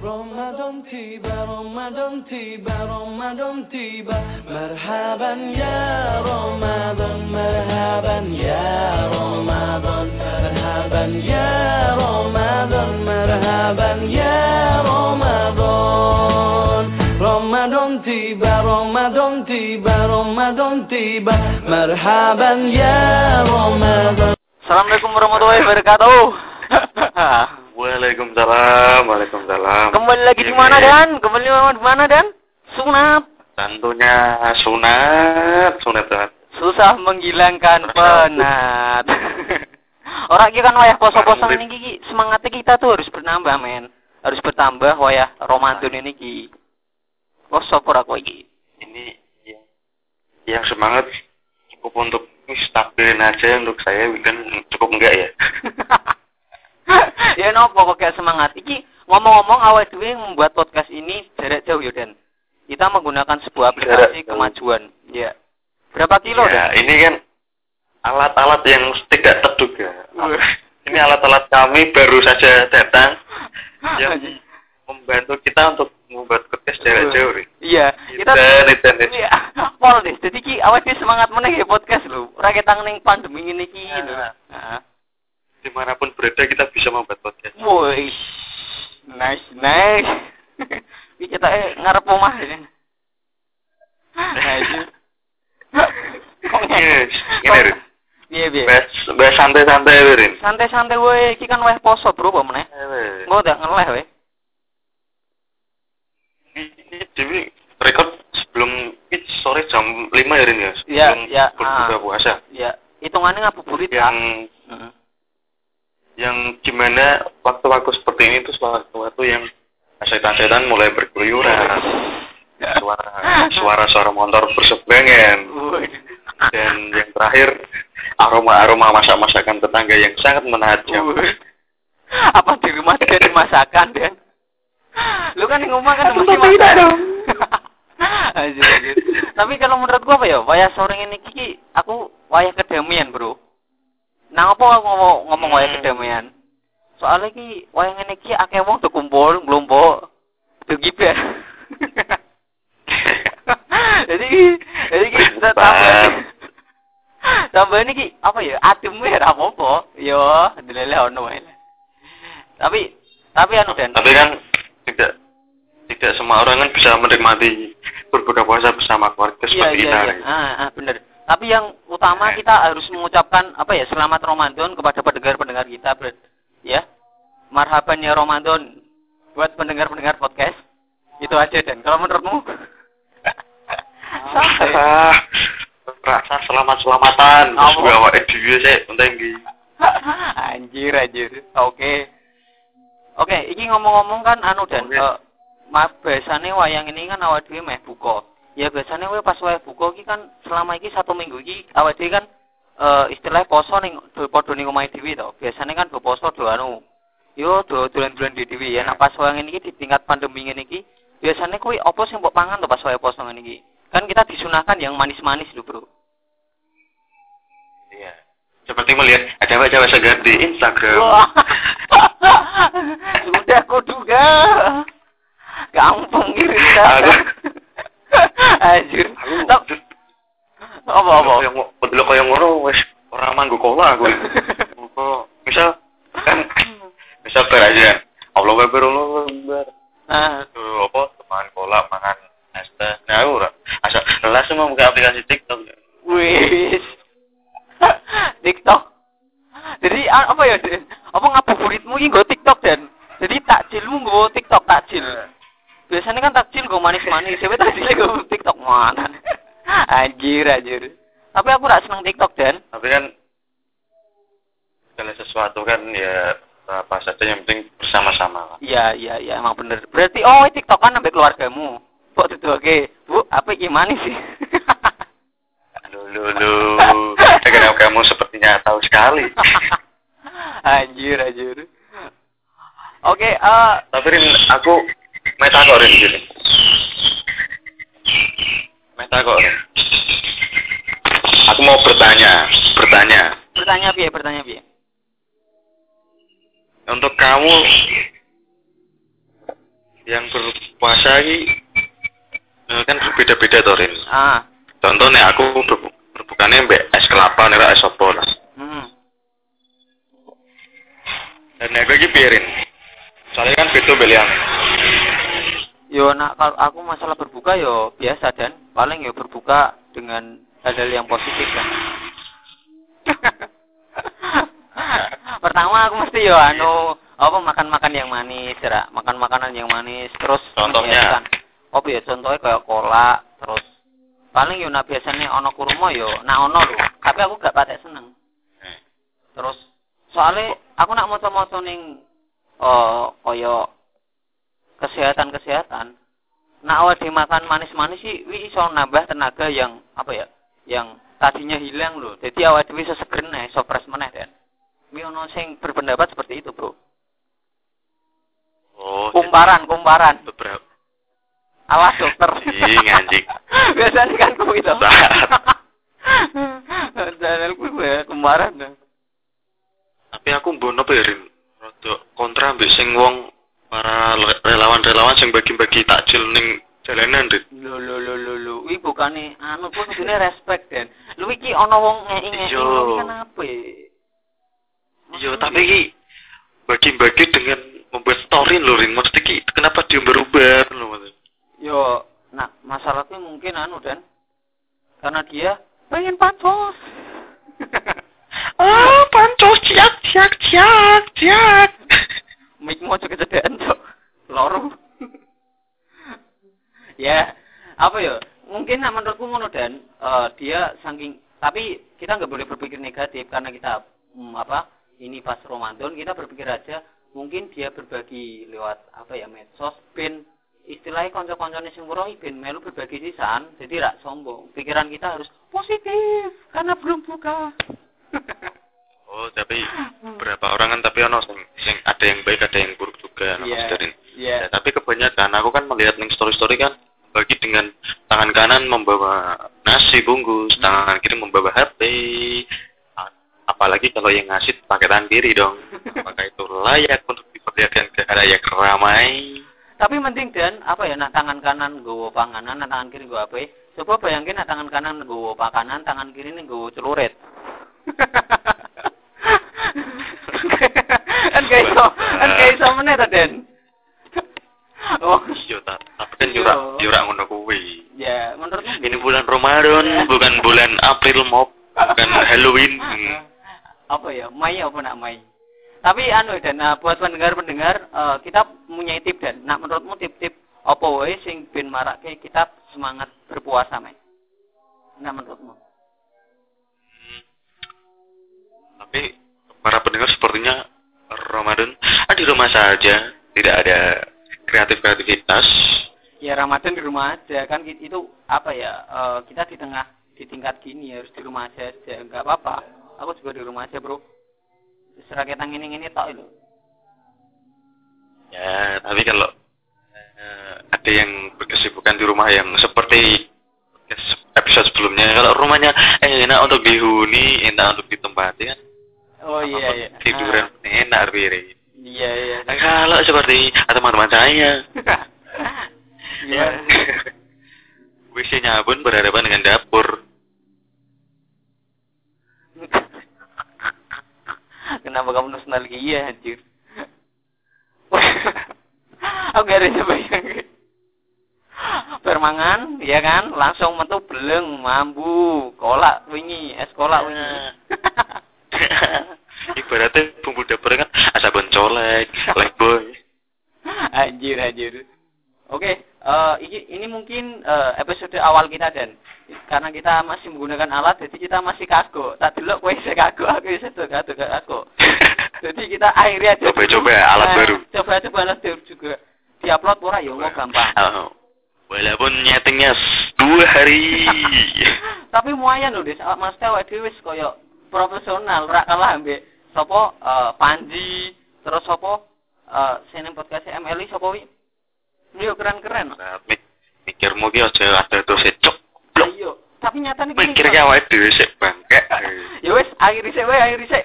Selamat tiba, Ramadan ya Assalamualaikum warahmatullahi wabarakatuh. Waalaikumsalam, waalaikumsalam. Kembali lagi di mana Dan? Kembali di mana Dan? Sunat. Tentunya sunat, sunat banget. Susah menghilangkan penat. Orang iki kan wayah poso-poso ini ki semangatnya kita tuh harus bertambah men. Harus bertambah wayah Ramadan ini ki. Oh syukur aku iki. Ini yang, yang semangat cukup untuk stabilin aja untuk saya weekend cukup enggak ya? ya nopo kok kayak semangat. Iki ngomong-ngomong awal dhewe membuat podcast ini jarak jauh ya Dan. Kita menggunakan sebuah aplikasi Jarak kemajuan. Ya. Berapa kilo ya, Dan? ini kan alat-alat yang tidak terduga. Ini alat-alat kami baru saja datang yang membantu kita untuk membuat podcast jarak jauh. Iya, kita dan Iya, pol deh. Jadi ki awet semangat meneh ya podcast lho. Ora ketang ning pandemi ini ki lho. Ah. Heeh. Di mana pun berada kita bisa membuat podcast. Woi. Nice, nice. Iki kita eh ngarep omah ya. Nice. Kok Yes, Rin. Iya, iya. Bahas, bahas santai-santai, Rin. Santai-santai woi, iki kan weh poso, Bro, apa meneh? Eh, Engko udah ngeleh weh. Ini Dewi record sebelum sore jam 5 ya Rin ya? Iya, iya, berbuka ah. puasa. Ya, hitungannya ngabuburit Yang. Yang gimana waktu-waktu seperti ini tuh waktu-waktu yang setan-setan mulai berkeluyuran. Suara suara-suara motor berseberangan. Woi. Dan yang terakhir aroma-aroma masak-masakan tetangga yang sangat menajam. Apa di rumah dia dimasakan Dan? Lu kan yang ngomong kan mesti tak masak. dong. Anjir, anjir. Tapi kalau menurut gua apa ya? Wayah sore ini kiki aku wayah kedamaian, Bro. Nah, apa ngomong, ngomong wayah Hmm. kedamaian? Soalnya ki wayah ngene iki akeh wong kumpul, nglompok, tuh gibar. jadi jadi ki kita tambah tambah ini ki apa ya adem ya apa yo delele ono wae tapi tapi anu dan Tapi kan tidak tidak semua orang kan bisa menikmati berbuka puasa bersama keluarga iya seperti iya kita. iya ah, ah bener tapi yang utama kita harus mengucapkan apa ya selamat Ramadan kepada pendengar-pendengar kita Bro. ya. Marhaban ya Ramadan buat pendengar-pendengar podcast. Itu aja dan. Kalau menurutmu. Ah, rasa selamat-selamatan. Terus gue dhewe penting iki. anjir anjir. Oke. Oke iki ngomong-ngomong kan anu dan Oke. eh, ma biasanya wayang ini kan awal dhewe meh buka ya biasanya we pas wae buka iki kan selama iki satu minggu iki awal dhewe kan eh istilah poso ning do padha ning omahe dhewe to biasanya kan do poso do anu yo do dolan-dolan di dhewe ya nah pas wayang ini di tingkat pandemi ini iki biasanya kuwi apa sing mbok pangan to pas wae poso ngene iki kan kita disunahkan yang manis-manis lho bro Iya. Seperti melihat ada cewek segar di Instagram. Sudah aku duga. Gampang data. Anjir. Aku Apa apa? Yang betul kaya ngono wis ora manggo kola aku. Apa misal kan misal bar aja. Allah Akbar, Allah Akbar. Ah, apa teman kola makan es teh. Nah, ora. Asal langsung mau buka aplikasi TikTok. wis. TikTok. Jadi apa ya? Apa ngabuburitmu iki nggo TikTok dan jadi takjilmu nggo TikTok takjil. Biasanya kan takjil nggo manis-manis, tapi takjil nggo TikTok mana? Anjir, anjir. Tapi aku ora seneng TikTok dan Tapi kan segala sesuatu kan ya apa saja yang penting bersama-sama lah. Iya, iya, iya, emang bener. Berarti oh TikTok kan sampai keluargamu. Kok itu oke, Bu, apa gimana sih? Lulu, lulu. Karena kamu sepertinya tahu sekali. anjir, anjir. Oke, eh Tapi Rin, aku meta kok Rin gini. Meta kok Rin. Aku mau bertanya, bertanya. bertanya piye, bertanya piye? Untuk kamu yang berpuasa ini eh, kan berbeda-beda toh Rin. Ah. Contohnya aku berbu- berbukanya mbak es kelapa nih es opo lah. Hmm. Dan aku lagi biarin. Soalnya kan beda belian. Yo nak kalau aku masalah berbuka yo biasa dan paling yo berbuka dengan hal-hal yang positif kan. Pertama aku mesti yo anu apa makan-makan yang manis, ya, makan makanan yang manis terus Contohnya? apa ya contohnya kayak cola terus paling yo nak biasanya ono kurma yo nak ono lho, tapi aku gak patek seneng. Terus soalnya aku nak moto-moto ning eh kaya kesehatan-kesehatan. Nak awak dimakan manis-manis sih wi iso nambah tenaga yang apa ya? Yang tadinya hilang loh. Jadi awak dhewe iso seger nih, iso fresh meneh dan. Wi ono sing berpendapat seperti itu, Bro. Oh. Kumparan, kumparan. Beberapa. Awas dokter. Anjing, anjing. Biasanya kan ku itu. Dan ku ya kumparan. Tapi aku mbono apa ya kontra ambek sing wong para relawan-relawan sing bagi-bagi takjil ning jalanan Rin. Lho lho lho lho lho, wi bukane anu ku kudune respect den. Lu iki ana wong ngei-ngei Iya. iki kenapa? Iya, tapi iki bagi-bagi dengan membuat story lho Rin. Maksudnya iki kenapa dia berubah lho maksudnya. Yo, nah masalahnya mungkin anu dan karena dia pengen pancos. Ah, pancos ciak ciak ciak ciak. Mik mau juga cedean cok. Loro. ya, apa ya? Mungkin nah, menurutku ngono dan eh, dia saking tapi kita nggak boleh berpikir negatif karena kita hmm, apa ini pas Ramadan kita berpikir aja mungkin dia berbagi lewat apa ya medsos ben istilahnya konco-koncone sing murah ben melu berbagi sisan jadi rak sombong pikiran kita harus positif karena belum buka Oh, tapi beberapa orang kan tapi ono sing, sing ada yang baik ada yang buruk juga nah, Iya. Mas. Iya. Ya, tapi kebanyakan aku kan melihat ning story-story kan bagi dengan tangan kanan membawa nasi bungkus, tangan kiri membawa HP. Apalagi kalau yang ngasih pakai tangan kiri dong. Apakah itu layak untuk diperlihatkan ke halayak ramai? Tapi penting dan apa ya nak tangan kanan gowo panganan, nak tangan kiri gowo apa? Coba bayangin nak tangan kanan gowo pakanan, tangan kiri nih gowo celurit. kan gak iso, kan gak iso meneh ta. Ramadan, bukan bulan April Mop, bukan Halloween. Hmm. apa ya Mei apa nak Mei tapi anu dan nah, buat pendengar-pendengar eh, kita punya tip dan nah menurutmu tip-tip apa wae sing ben marake kita semangat berpuasa Mei nah menurutmu Tapi para pendengar sepertinya Ramadan ah, di rumah saja, tidak ada kreatif-kreativitas. Ya Ramadan di rumah aja. Kan itu apa ya eh, kita di tengah di tingkat gini harus di rumah aja aja. Nggak apa-apa. Aku juga di rumah aja bro. Seraketan ini ini tok itu. Ya, tapi kalau eh, ada yang berkesibukan di rumah yang seperti episode sebelumnya, kalau rumahnya eh, enak untuk dihuni, enak untuk ditempati kan, oh iya iya. tiduran enak Riri. iya iya. Kalau seperti ah, teman-teman saya, Iya. WC-nya pun berhadapan dengan dapur. Kenapa kamu nostalgia anjir? Aku gak ada bayangin. Permangan, ya kan? Langsung metu beleng, mambu, kolak wingi, es kolak wingi. Ibaratnya bumbu dapur kan asabun colek, like boy. anjir, anjir. Oke, eh, ini, ini mungkin eh, episode awal kita dan karena kita masih menggunakan alat, jadi kita masih kagok. Tak dulu kowe isih kagok, aku isih kagok, kagok. Jadi kita akhiri aja. Coba-coba dulu. alat Nah, baru. Coba-coba alat baru juga. Diupload ora ya mau gampang. Oh, walaupun nyetingnya dua hari. Tapi muayan Des. Awak Mas awak dhewe wis kaya profesional, ora kalah ambek sapa eh, Panji, terus sapa eh sene podcast MLI sapa wi? Yo keren-keren. Nah, mik mikirmu ki aja ada terus cok. Blok. Ayo, tapi nyatane gini. Mikirnya awake dhewe sik bangke. Ya wis, akhiri sik wae, akhiri sik.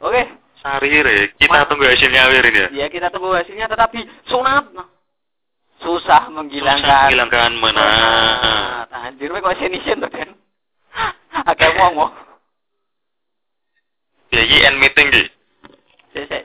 Oke. Sari re, kita tunggu hasilnya wirin ya. Ya kita tunggu hasilnya tetapi sunat. Susah Susah menghilangkan. menghilangkan mana. Nah, anjir kowe kok senisen to, Den? Agak ngomong. Ya end meeting ki. Sik, sik.